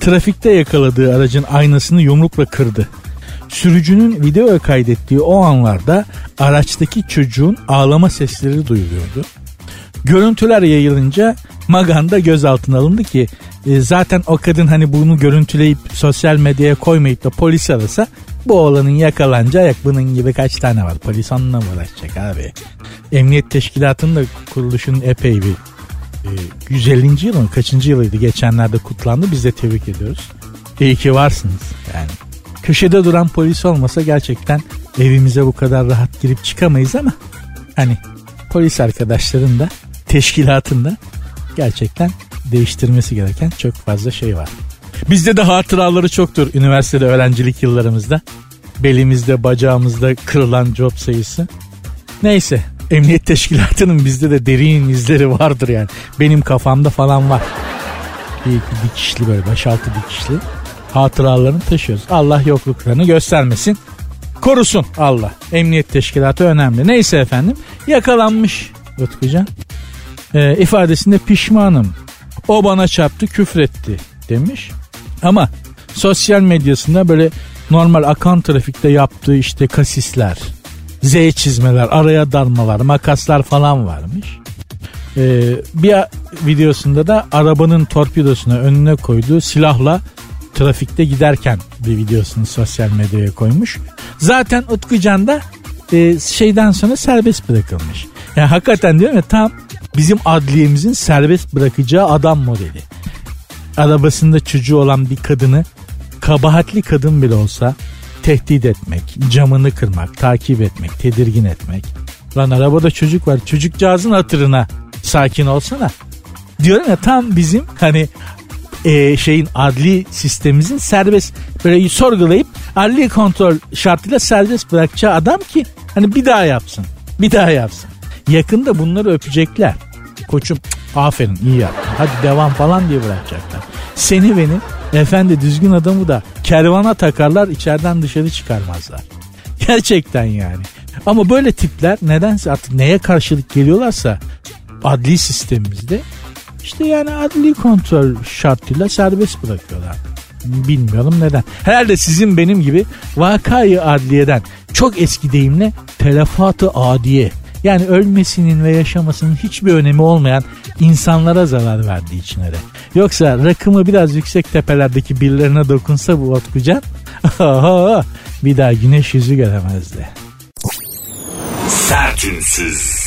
trafikte yakaladığı aracın aynasını yumrukla kırdı. Sürücünün video kaydettiği o anlarda araçtaki çocuğun ağlama sesleri duyuluyordu. Görüntüler yayılınca Maganda gözaltına alındı ki e, zaten o kadın hani bunu görüntüleyip sosyal medyaya koymayıp da polis arasa bu oğlanın yakalanacağı yak bunun gibi kaç tane var. Polis onunla mı uğraşacak abi? Emniyet Teşkilatı'nın da kuruluşunun epey bir e, 150. yılı mı kaçıncı yılıydı geçenlerde kutlandı. Biz de tebrik ediyoruz. İyi ki varsınız yani. Köşede duran polis olmasa gerçekten evimize bu kadar rahat girip çıkamayız ama hani polis arkadaşların da teşkilatın da gerçekten değiştirmesi gereken çok fazla şey var. Bizde de hatıraları çoktur üniversitede öğrencilik yıllarımızda. Belimizde bacağımızda kırılan job sayısı. Neyse emniyet teşkilatının bizde de derin izleri vardır yani. Benim kafamda falan var. Bir iki dikişli böyle baş altı dikişli hatıralarını taşıyoruz. Allah yokluklarını göstermesin. Korusun Allah. Emniyet teşkilatı önemli. Neyse efendim yakalanmış Utkucan. Ee, ifadesinde pişmanım. O bana çarptı küfretti demiş. Ama sosyal medyasında böyle normal akan trafikte yaptığı işte kasisler, Z çizmeler, araya darmalar, makaslar falan varmış. Ee, bir videosunda da arabanın torpidosuna önüne koyduğu silahla trafikte giderken bir videosunu sosyal medyaya koymuş. Zaten Utkucan da e, şeyden sonra serbest bırakılmış. Yani hakikaten diyorum ya tam bizim adliyemizin serbest bırakacağı adam modeli arabasında çocuğu olan bir kadını kabahatli kadın bile olsa tehdit etmek, camını kırmak, takip etmek, tedirgin etmek. Lan arabada çocuk var çocukcağızın hatırına sakin olsana. Diyorum ya tam bizim hani e, şeyin adli sistemimizin serbest böyle sorgulayıp adli kontrol şartıyla serbest bırakacağı adam ki hani bir daha yapsın. Bir daha yapsın. Yakında bunları öpecekler. Koçum aferin iyi yaptın. Hadi devam falan diye bırakacaklar. Seni beni efendi düzgün adamı da kervana takarlar içeriden dışarı çıkarmazlar. Gerçekten yani. Ama böyle tipler nedense artık neye karşılık geliyorlarsa adli sistemimizde işte yani adli kontrol şartıyla serbest bırakıyorlar. Bilmiyorum neden. Herhalde sizin benim gibi vakayı adliyeden çok eski deyimle telefatı adiye yani ölmesinin ve yaşamasının hiçbir önemi olmayan insanlara zarar verdiği için öyle. Yoksa rakımı biraz yüksek tepelerdeki birilerine dokunsa bu Otkucan bir daha güneş yüzü göremezdi. Sertünsüz.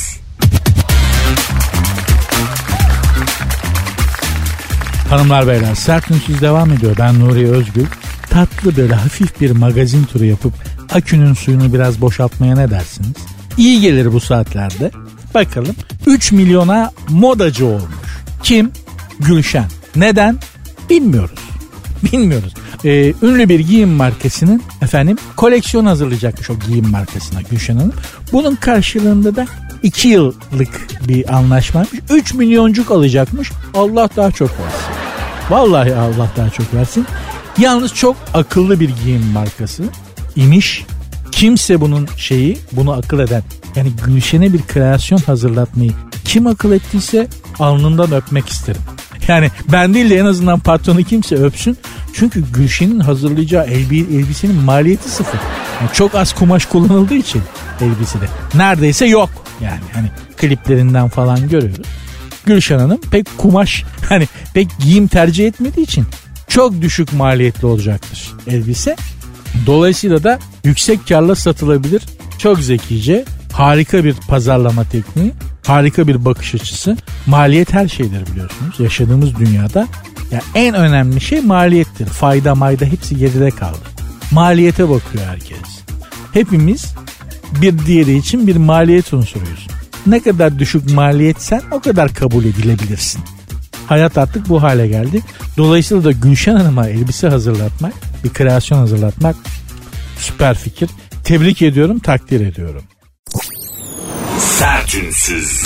Hanımlar beyler sert ünsüz devam ediyor. Ben Nuri Özgül. Tatlı böyle hafif bir magazin turu yapıp akünün suyunu biraz boşaltmaya ne dersiniz? İyi gelir bu saatlerde. Bakalım 3 milyona modacı olmuş. Kim? Gülşen. Neden? Bilmiyoruz. Bilmiyoruz. Ee, ünlü bir giyim markasının efendim koleksiyon hazırlayacakmış o giyim markasına Gülşen Hanım. Bunun karşılığında da 2 yıllık bir anlaşmaymış. 3 milyoncuk alacakmış. Allah daha çok versin. Vallahi Allah daha çok versin. Yalnız çok akıllı bir giyim markası imiş. Kimse bunun şeyi bunu akıl eden yani Gülşen'e bir kreasyon hazırlatmayı kim akıl ettiyse alnından öpmek isterim. Yani ben değil de en azından patronu kimse öpsün. Çünkü Gülşen'in hazırlayacağı elbisenin maliyeti sıfır. Yani çok az kumaş kullanıldığı için elbisede. Neredeyse yok. Yani hani kliplerinden falan görüyoruz. Gülşen Hanım pek kumaş hani pek giyim tercih etmediği için çok düşük maliyetli olacaktır elbise. Dolayısıyla da yüksek karla satılabilir. Çok zekice, harika bir pazarlama tekniği, harika bir bakış açısı. Maliyet her şeydir biliyorsunuz. Yaşadığımız dünyada ya en önemli şey maliyettir. Fayda mayda hepsi geride kaldı. Maliyete bakıyor herkes. Hepimiz bir diğeri için bir maliyet unsuruyuz. Ne kadar düşük maliyetsen o kadar kabul edilebilirsin. Hayat artık bu hale geldi. Dolayısıyla da Gülşen Hanım'a elbise hazırlatmak, bir kreasyon hazırlatmak süper fikir. Tebrik ediyorum, takdir ediyorum. Sertünsüz.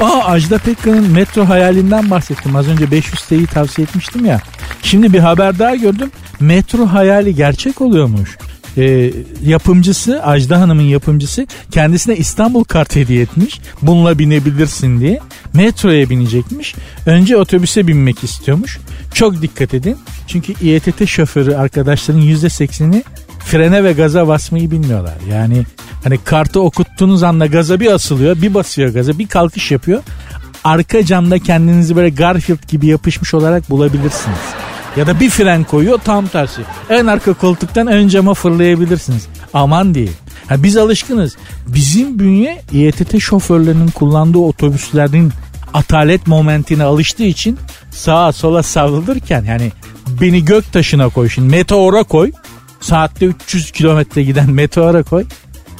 Aa Ajda Pekkan'ın metro hayalinden bahsettim. Az önce 500 T'yi tavsiye etmiştim ya. Şimdi bir haber daha gördüm. Metro hayali gerçek oluyormuş e, yapımcısı Ajda Hanım'ın yapımcısı kendisine İstanbul kart hediye etmiş. Bununla binebilirsin diye. Metroya binecekmiş. Önce otobüse binmek istiyormuş. Çok dikkat edin. Çünkü İETT şoförü arkadaşların %80'i frene ve gaza basmayı bilmiyorlar. Yani hani kartı okuttuğunuz anda gaza bir asılıyor, bir basıyor gaza, bir kalkış yapıyor. Arka camda kendinizi böyle Garfield gibi yapışmış olarak bulabilirsiniz. Ya da bir fren koyuyor tam tersi. En arka koltuktan ön cama fırlayabilirsiniz. Aman diye. Ha, biz alışkınız. Bizim bünye İETT şoförlerinin kullandığı otobüslerin atalet momentine alıştığı için sağa sola savrulurken yani beni gök taşına koy şimdi meteora koy. Saatte 300 kilometre giden meteora koy.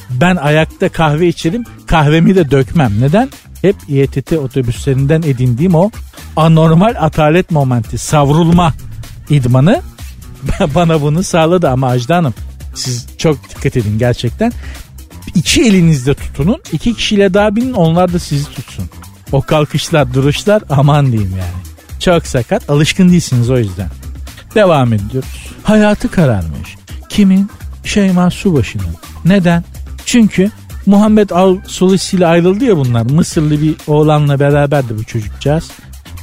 Ben ayakta kahve içerim kahvemi de dökmem. Neden? Hep İETT otobüslerinden edindiğim o anormal atalet momenti savrulma idmanı bana bunu sağladı ama Ajda Hanım siz çok dikkat edin gerçekten. İki elinizde tutunun iki kişiyle daha binin onlar da sizi tutsun. O kalkışlar duruşlar aman diyeyim yani. Çok sakat alışkın değilsiniz o yüzden. Devam ediyoruz. Hayatı kararmış. Kimin? Şeyma Subaşı'nın. Neden? Çünkü Muhammed Al Sulisi ile ayrıldı ya bunlar. Mısırlı bir oğlanla beraberdi bu çocukcağız.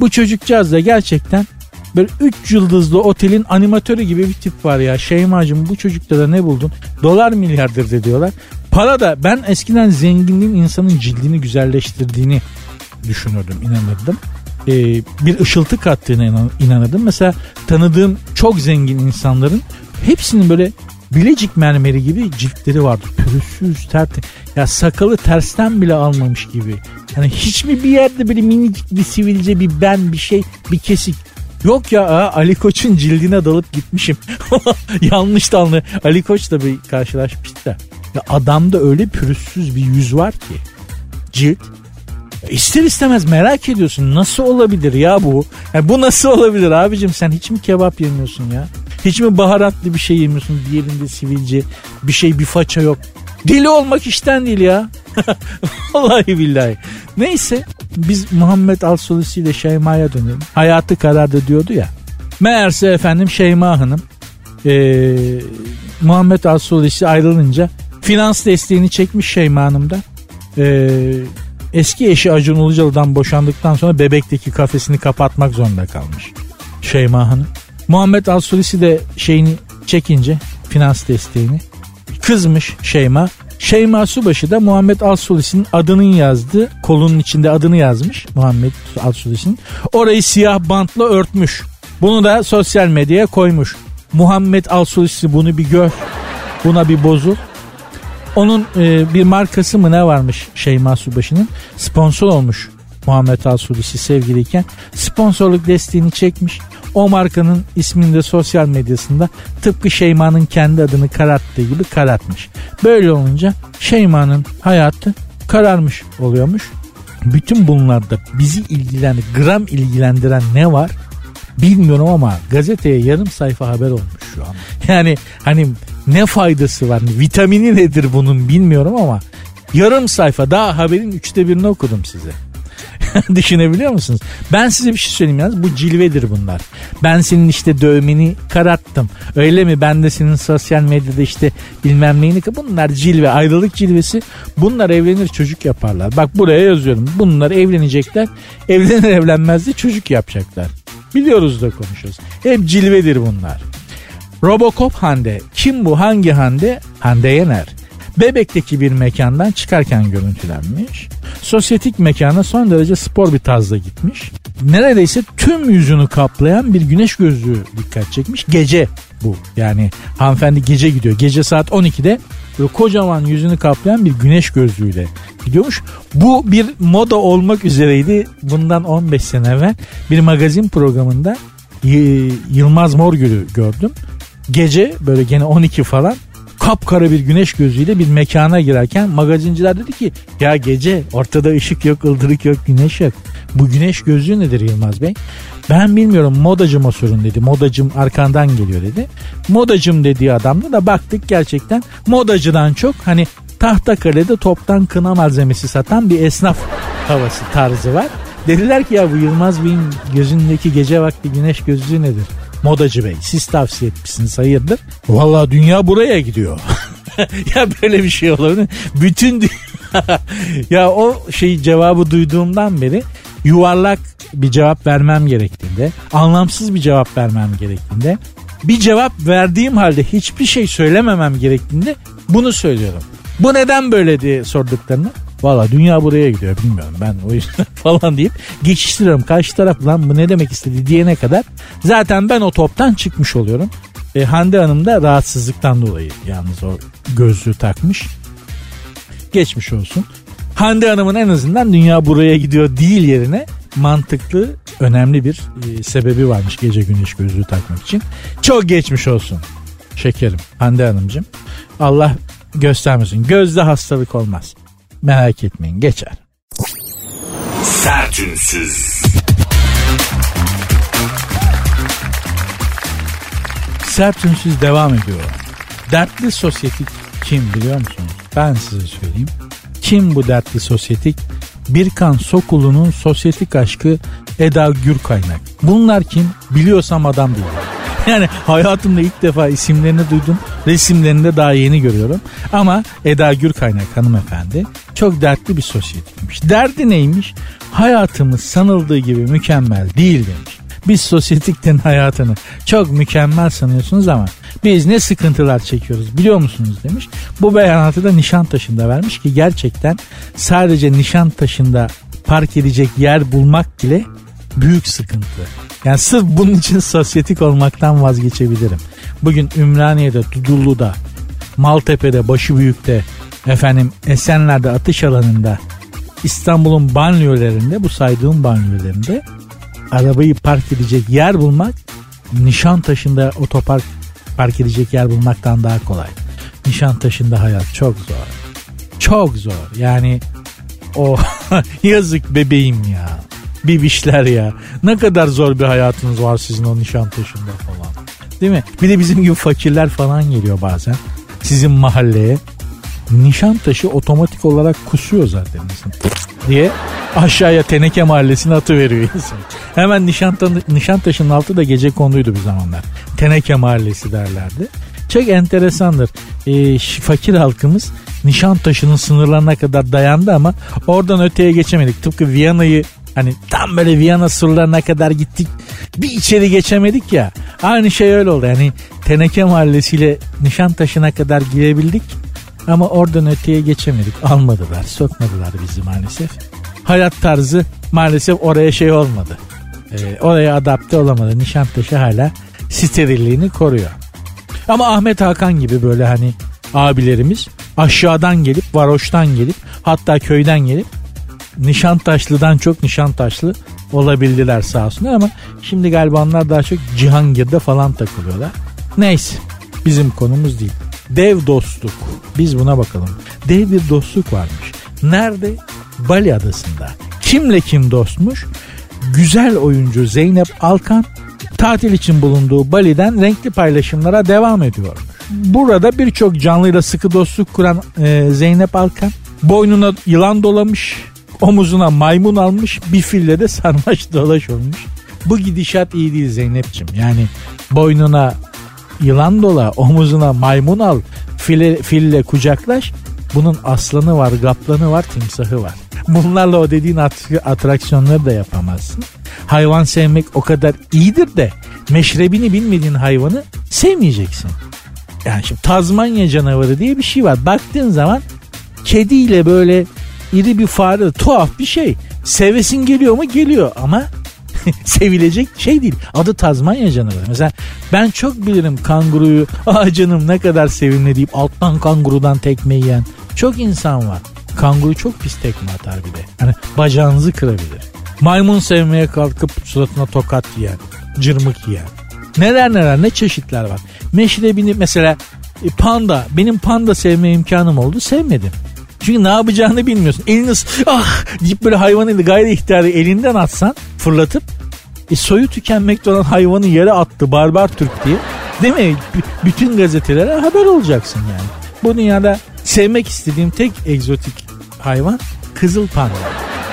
Bu çocukcağız da gerçekten Böyle 3 yıldızlı otelin animatörü gibi bir tip var ya. Şeymacığım bu çocukta da ne buldun? Dolar milyardır diyorlar. Para da ben eskiden zenginliğin insanın cildini güzelleştirdiğini düşünürdüm, inanırdım. Ee, bir ışıltı kattığına inan, inanırdım. Mesela tanıdığım çok zengin insanların hepsinin böyle Bilecik mermeri gibi ciltleri vardı. Pürüzsüz, tert. Ya sakalı tersten bile almamış gibi. Hani hiç mi bir yerde böyle minicik bir sivilce, bir ben, bir şey, bir kesik Yok ya Ali Koç'un cildine dalıp gitmişim. Yanlış da. Ali Koç da bir karşılaşmıştı da. Ya adamda öyle pürüzsüz bir yüz var ki. Cilt. İster istemez merak ediyorsun nasıl olabilir ya bu? Yani bu nasıl olabilir abicim sen hiç mi kebap yemiyorsun ya? Hiç mi baharatlı bir şey yemiyorsun? Diğerinde sivilce bir şey bir faça yok. Deli olmak işten değil ya. Vallahi billahi. Neyse biz Muhammed Alsolisi ile Şeyma'ya dönelim. Hayatı karardı diyordu ya. Meğerse efendim Şeyma Hanım ee, Muhammed Alsolisi ayrılınca finans desteğini çekmiş Şeyma Hanım'da. Ee, eski eşi Acun Ilıcalı'dan boşandıktan sonra bebekteki kafesini kapatmak zorunda kalmış. Şeyma Hanım. Muhammed Alsulisi de şeyini çekince finans desteğini kızmış Şeyma. Şeyma Subaşı da Muhammed Alsulisi'nin adının yazdığı kolunun içinde adını yazmış Muhammed Alsulisi'nin. Orayı siyah bantla örtmüş. Bunu da sosyal medyaya koymuş. Muhammed Alsulisi bunu bir gör. Buna bir bozul. Onun e, bir markası mı ne varmış Şeyma Subaşı'nın sponsor olmuş Muhammed Alsulisi sevgiliyken sponsorluk desteğini çekmiş. O markanın ismini de sosyal medyasında tıpkı Şeyma'nın kendi adını kararttığı gibi karartmış. Böyle olunca Şeyma'nın hayatı kararmış oluyormuş. Bütün bunlarda bizi ilgilendiren, gram ilgilendiren ne var? Bilmiyorum ama gazeteye yarım sayfa haber olmuş şu an. Yani hani ne faydası var? Vitamini nedir bunun bilmiyorum ama yarım sayfa daha haberin üçte birini okudum size. Düşünebiliyor musunuz? Ben size bir şey söyleyeyim yalnız bu cilvedir bunlar. Ben senin işte dövmeni kararttım. Öyle mi? Ben de senin sosyal medyada işte bilmem neyini bunlar cilve ayrılık cilvesi. Bunlar evlenir çocuk yaparlar. Bak buraya yazıyorum. Bunlar evlenecekler. Evlenir evlenmez de çocuk yapacaklar. Biliyoruz da konuşuyoruz. Hep cilvedir bunlar. Robocop Hande. Kim bu? Hangi Hande? Hande Yener. Bebek'teki bir mekandan çıkarken görüntülenmiş. Sosyetik mekana son derece spor bir tarzda gitmiş. Neredeyse tüm yüzünü kaplayan bir güneş gözlüğü dikkat çekmiş. Gece bu. Yani hanımefendi gece gidiyor. Gece saat 12'de böyle kocaman yüzünü kaplayan bir güneş gözlüğüyle gidiyormuş. Bu bir moda olmak üzereydi. Bundan 15 sene evvel bir magazin programında Yılmaz Morgül'ü gördüm. Gece böyle gene 12 falan kapkara bir güneş gözüyle bir mekana girerken magazinciler dedi ki ya gece ortada ışık yok ıldırık yok güneş yok. Bu güneş gözlüğü nedir Yılmaz Bey? Ben bilmiyorum modacıma sorun dedi. Modacım arkandan geliyor dedi. Modacım dediği adamda da baktık gerçekten modacıdan çok hani Tahtakale'de toptan kına malzemesi satan bir esnaf havası tarzı var. Dediler ki ya bu Yılmaz Bey'in gözündeki gece vakti güneş gözlüğü nedir? Modacı Bey siz tavsiye etmişsiniz hayırdır? Valla dünya buraya gidiyor. ya böyle bir şey olabilir Bütün ya o şey cevabı duyduğumdan beri yuvarlak bir cevap vermem gerektiğinde, anlamsız bir cevap vermem gerektiğinde, bir cevap verdiğim halde hiçbir şey söylememem gerektiğinde bunu söylüyorum. Bu neden böyle diye sorduklarını Valla dünya buraya gidiyor bilmiyorum ben o yüzden falan deyip geçiştiriyorum. Karşı taraf lan bu ne demek istedi diyene kadar zaten ben o toptan çıkmış oluyorum. E, Hande Hanım da rahatsızlıktan dolayı yalnız o gözlüğü takmış. Geçmiş olsun. Hande Hanım'ın en azından dünya buraya gidiyor değil yerine mantıklı önemli bir e, sebebi varmış gece güneş gözlüğü takmak için. Çok geçmiş olsun şekerim Hande Hanımcığım. Allah göstermesin. Gözde hastalık olmaz. Merak etmeyin geçer. Sertünsüz. Sertünsüz devam ediyor. Dertli sosyetik kim biliyor musunuz? Ben size söyleyeyim. Kim bu dertli sosyetik? Birkan Sokulu'nun sosyetik aşkı Eda Gürkaynak. Bunlar kim? Biliyorsam adam değil. Yani hayatımda ilk defa isimlerini duydum. Resimlerini de daha yeni görüyorum. Ama Eda Gürkaynak hanımefendi çok dertli bir sosyeteymiş. Derdi neymiş? Hayatımız sanıldığı gibi mükemmel değil demiş. Biz sosyetikten hayatını çok mükemmel sanıyorsunuz ama biz ne sıkıntılar çekiyoruz biliyor musunuz demiş. Bu beyanatı da Nişantaşı'nda vermiş ki gerçekten sadece Nişantaşı'nda park edecek yer bulmak bile büyük sıkıntı. Yani sırf bunun için sosyetik olmaktan vazgeçebilirim. Bugün Ümraniye'de, Dudullu'da, Maltepe'de, Başıbüyük'te, efendim Esenler'de, atış alanında, İstanbul'un banliyölerinde, bu saydığım banliyölerinde arabayı park edecek yer bulmak Nişantaşı'nda otopark park edecek yer bulmaktan daha kolay. Nişantaşı'nda hayat çok zor. Çok zor. Yani o yazık bebeğim ya. Bibişler ya. Ne kadar zor bir hayatınız var sizin o Nişantaşı'nda falan. Değil mi? Bir de bizim gibi fakirler falan geliyor bazen. Sizin mahalleye. Nişantaşı otomatik olarak kusuyor zaten insan. diye aşağıya Teneke Mahallesi'ne atı veriyor insan. Hemen Nişanta, Nişantaşı'nın altı da gece konuydu bir zamanlar. Teneke Mahallesi derlerdi. Çok enteresandır. E, fakir halkımız Nişantaşı'nın sınırlarına kadar dayandı ama oradan öteye geçemedik. Tıpkı Viyana'yı Hani tam böyle Viyana surlarına kadar gittik. Bir içeri geçemedik ya. Aynı şey öyle oldu. Yani Teneke Mahallesi'yle Nişantaşı'na kadar girebildik. Ama oradan öteye geçemedik. Almadılar, sokmadılar bizi maalesef. Hayat tarzı maalesef oraya şey olmadı. Ee, oraya adapte olamadı. Nişantaşı hala sterilliğini koruyor. Ama Ahmet Hakan gibi böyle hani abilerimiz aşağıdan gelip varoştan gelip hatta köyden gelip Nişantaşlı'dan çok Nişantaşlı olabildiler sağ olsunlar ama şimdi galiba onlar daha çok Cihangir'de falan takılıyorlar. Neyse bizim konumuz değil. Dev dostluk. Biz buna bakalım. Dev bir dostluk varmış. Nerede? Bali adasında. Kimle kim dostmuş? Güzel oyuncu Zeynep Alkan tatil için bulunduğu Bali'den renkli paylaşımlara devam ediyor. Burada birçok canlıyla sıkı dostluk kuran e, Zeynep Alkan boynuna yılan dolamış, omuzuna maymun almış, bir fille de sarmaş dolaş olmuş. Bu gidişat iyi değil Zeynep'ciğim. Yani boynuna yılan dola, omuzuna maymun al, file, fille kucaklaş. Bunun aslanı var, gaplanı var, timsahı var. Bunlarla o dediğin atraksiyonları da yapamazsın. Hayvan sevmek o kadar iyidir de meşrebini bilmediğin hayvanı sevmeyeceksin. Yani şimdi Tazmanya canavarı diye bir şey var. Baktığın zaman kediyle böyle iri bir fare tuhaf bir şey. Sevesin geliyor mu? Geliyor ama sevilecek şey değil. Adı Tazmanya canavarı. Mesela ben çok bilirim kanguruyu. Aa canım ne kadar sevimli deyip alttan kangurudan tekme yiyen çok insan var. Kanguru çok pis tekme atar bir de. Hani bacağınızı kırabilir. Maymun sevmeye kalkıp suratına tokat yiyen, cırmık yiyen. Neler neler ne çeşitler var. Meşrebini mesela e, panda benim panda sevme imkanım oldu sevmedim. Çünkü ne yapacağını bilmiyorsun. Elini ah deyip böyle hayvanı gayri ihtiyarı elinden atsan fırlatıp e, soyu tükenmekte olan hayvanı yere attı barbar Türk diye. Değil mi? B- bütün gazetelere haber olacaksın yani. Bu dünyada sevmek istediğim tek egzotik hayvan kızıl panda.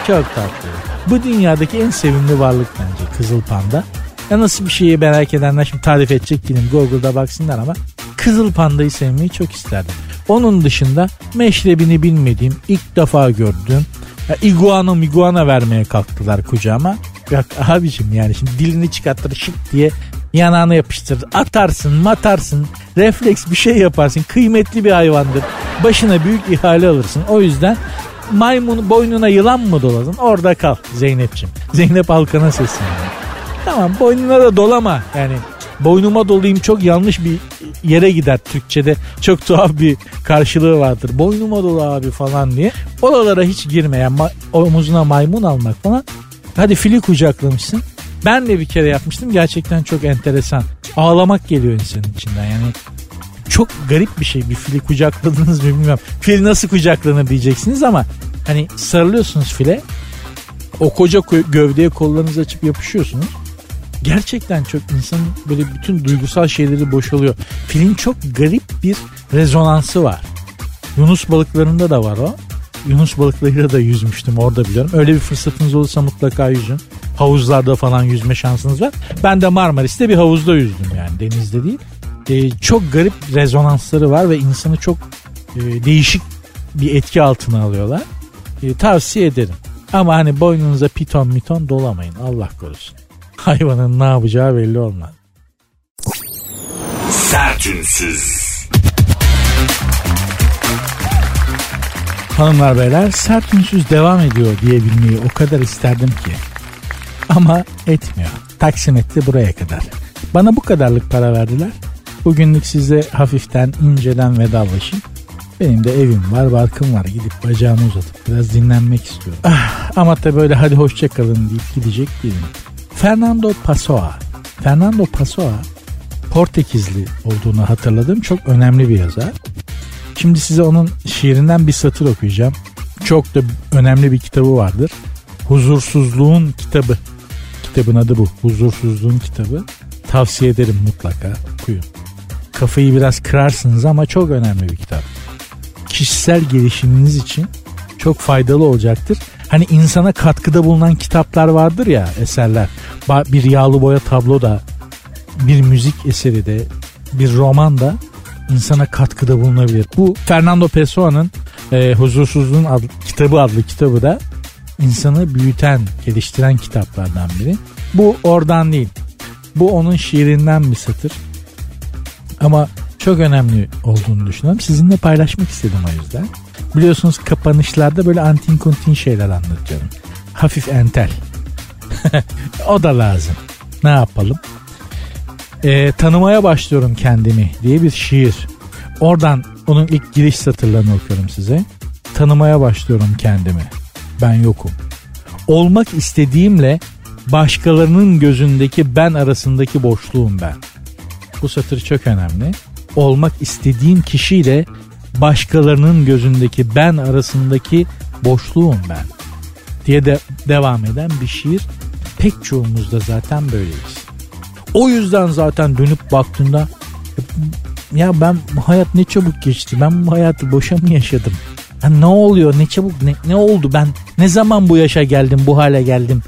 Çok tatlı. Bu dünyadaki en sevimli varlık bence kızıl panda. Ya nasıl bir şeyi merak edenler şimdi tarif edecek değilim. Google'da baksınlar ama kızıl pandayı sevmeyi çok isterdim. Onun dışında meşrebini bilmediğim, ilk defa gördüğüm ya iguana miguana vermeye kalktılar kucağıma. Yok abicim yani şimdi dilini çıkartır şık diye yanağına yapıştırır. Atarsın matarsın refleks bir şey yaparsın. Kıymetli bir hayvandır. Başına büyük ihale alırsın. O yüzden maymun boynuna yılan mı doladın? Orada kal Zeynep'ciğim. Zeynep Alkan'a sesleniyor. Tamam boynuna da dolama. Yani boynuma dolayım çok yanlış bir yere gider Türkçe'de. Çok tuhaf bir karşılığı vardır. Boynuma dolu abi falan diye. Oralara hiç girmeyen ma- omuzuna maymun almak falan. Hadi fili kucaklamışsın. Ben de bir kere yapmıştım. Gerçekten çok enteresan. Ağlamak geliyor insanın içinden. Yani çok garip bir şey. Bir fili kucakladınız mı bilmiyorum. Fil nasıl kucaklanır diyeceksiniz ama hani sarılıyorsunuz file. O koca gövdeye kollarınızı açıp yapışıyorsunuz gerçekten çok insanın böyle bütün duygusal şeyleri boşalıyor. Filin çok garip bir rezonansı var. Yunus balıklarında da var o. Yunus balıklarıyla da yüzmüştüm orada biliyorum. Öyle bir fırsatınız olursa mutlaka yüzün. Havuzlarda falan yüzme şansınız var. Ben de Marmaris'te bir havuzda yüzdüm yani denizde değil. Ee, çok garip rezonansları var ve insanı çok e, değişik bir etki altına alıyorlar. E, tavsiye ederim. Ama hani boynunuza piton miton dolamayın Allah korusun. Hayvanın ne yapacağı belli olmaz. Sertünsüz. Hanımlar beyler sert ünsüz devam ediyor diyebilmeyi o kadar isterdim ki. Ama etmiyor. Taksimetre buraya kadar. Bana bu kadarlık para verdiler. Bugünlük size hafiften inceden vedalaşayım. Benim de evim var, barkım var. Gidip bacağımı uzatıp biraz dinlenmek istiyorum. Ah, ama da böyle hadi hoşçakalın deyip gidecek değilim. Fernando Pessoa. Fernando Pessoa Portekizli olduğunu hatırladım. Çok önemli bir yazar. Şimdi size onun şiirinden bir satır okuyacağım. Çok da önemli bir kitabı vardır. Huzursuzluğun kitabı. Kitabın adı bu. Huzursuzluğun kitabı. Tavsiye ederim mutlaka. Okuyun. Kafayı biraz kırarsınız ama çok önemli bir kitap. Kişisel gelişiminiz için çok faydalı olacaktır. Hani insana katkıda bulunan kitaplar vardır ya eserler. Bir yağlı boya tablo da, bir müzik eseri de, bir roman da insana katkıda bulunabilir. Bu Fernando Pessoa'nın e, Huzursuzluğun adlı, kitabı adlı kitabı da insanı büyüten, geliştiren kitaplardan biri. Bu oradan değil. Bu onun şiirinden bir satır. Ama çok önemli olduğunu düşünüyorum. Sizinle paylaşmak istedim o yüzden. Biliyorsunuz kapanışlarda böyle antin kuntin şeyler anlatıyorum. Hafif entel. o da lazım. Ne yapalım? Ee, tanımaya başlıyorum kendimi diye bir şiir. Oradan onun ilk giriş satırlarını okuyorum size. Tanımaya başlıyorum kendimi. Ben yokum. Olmak istediğimle başkalarının gözündeki ben arasındaki boşluğum ben. Bu satır çok önemli. Olmak istediğim kişiyle başkalarının gözündeki ben arasındaki boşluğum ben diye de devam eden bir şiir. Pek çoğumuz da zaten böyleyiz. O yüzden zaten dönüp baktığında ya ben hayat ne çabuk geçti. Ben bu hayatı boşa mı yaşadım? Ya ne oluyor? Ne çabuk ne, ne oldu? Ben ne zaman bu yaşa geldim, bu hale geldim?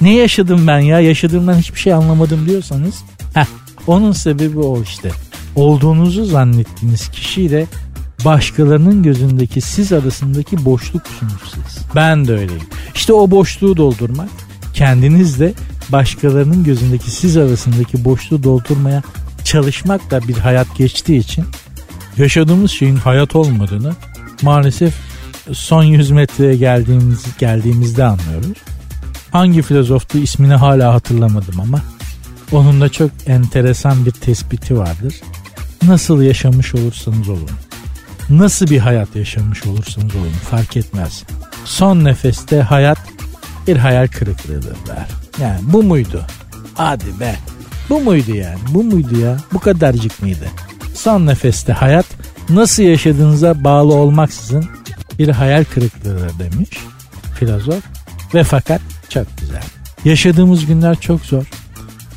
Ne yaşadım ben ya? Yaşadığımdan hiçbir şey anlamadım diyorsanız. Heh, onun sebebi o işte. Olduğunuzu zannettiğiniz kişiyle başkalarının gözündeki siz arasındaki boşluksunuz siz. Ben de öyleyim. İşte o boşluğu doldurmak kendinizle başkalarının gözündeki siz arasındaki boşluğu doldurmaya çalışmak da bir hayat geçtiği için yaşadığımız şeyin hayat olmadığını maalesef son 100 metreye geldiğimiz, geldiğimizde anlıyoruz. Hangi filozoftu ismini hala hatırlamadım ama onun da çok enteresan bir tespiti vardır. Nasıl yaşamış olursanız olun. Nasıl bir hayat yaşamış olursanız olun fark etmez. Son nefeste hayat bir hayal kırıklığıdır. Yani bu muydu? Hadi be. Bu muydu yani? Bu muydu ya? Bu kadarcık mıydı? Son nefeste hayat nasıl yaşadığınıza bağlı olmaksızın bir hayal kırıklığıdır demiş filozof. Ve fakat çok güzel. Yaşadığımız günler çok zor.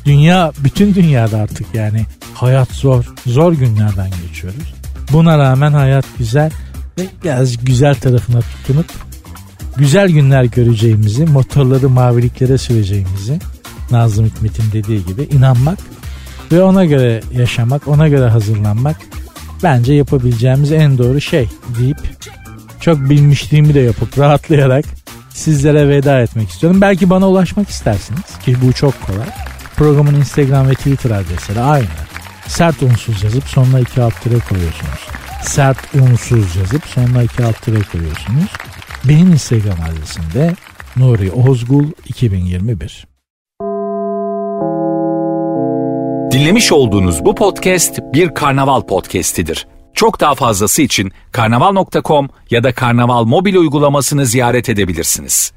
Dünya, bütün dünyada artık yani hayat zor. Zor günlerden geçiyoruz. Buna rağmen hayat güzel ve biraz güzel tarafına tutunup güzel günler göreceğimizi, motorları maviliklere süreceğimizi Nazım Hikmet'in dediği gibi inanmak ve ona göre yaşamak, ona göre hazırlanmak bence yapabileceğimiz en doğru şey deyip çok bilmişliğimi de yapıp rahatlayarak sizlere veda etmek istiyorum. Belki bana ulaşmak istersiniz ki bu çok kolay. Programın Instagram ve Twitter adresleri aynı. Sert unsuz yazıp sonuna iki alt tire koyuyorsunuz. Sert unsuz yazıp sonuna iki alt tire koyuyorsunuz. Benim Instagram adresim de Nuri Ozgul 2021. Dinlemiş olduğunuz bu podcast bir karnaval podcastidir. Çok daha fazlası için karnaval.com ya da karnaval mobil uygulamasını ziyaret edebilirsiniz.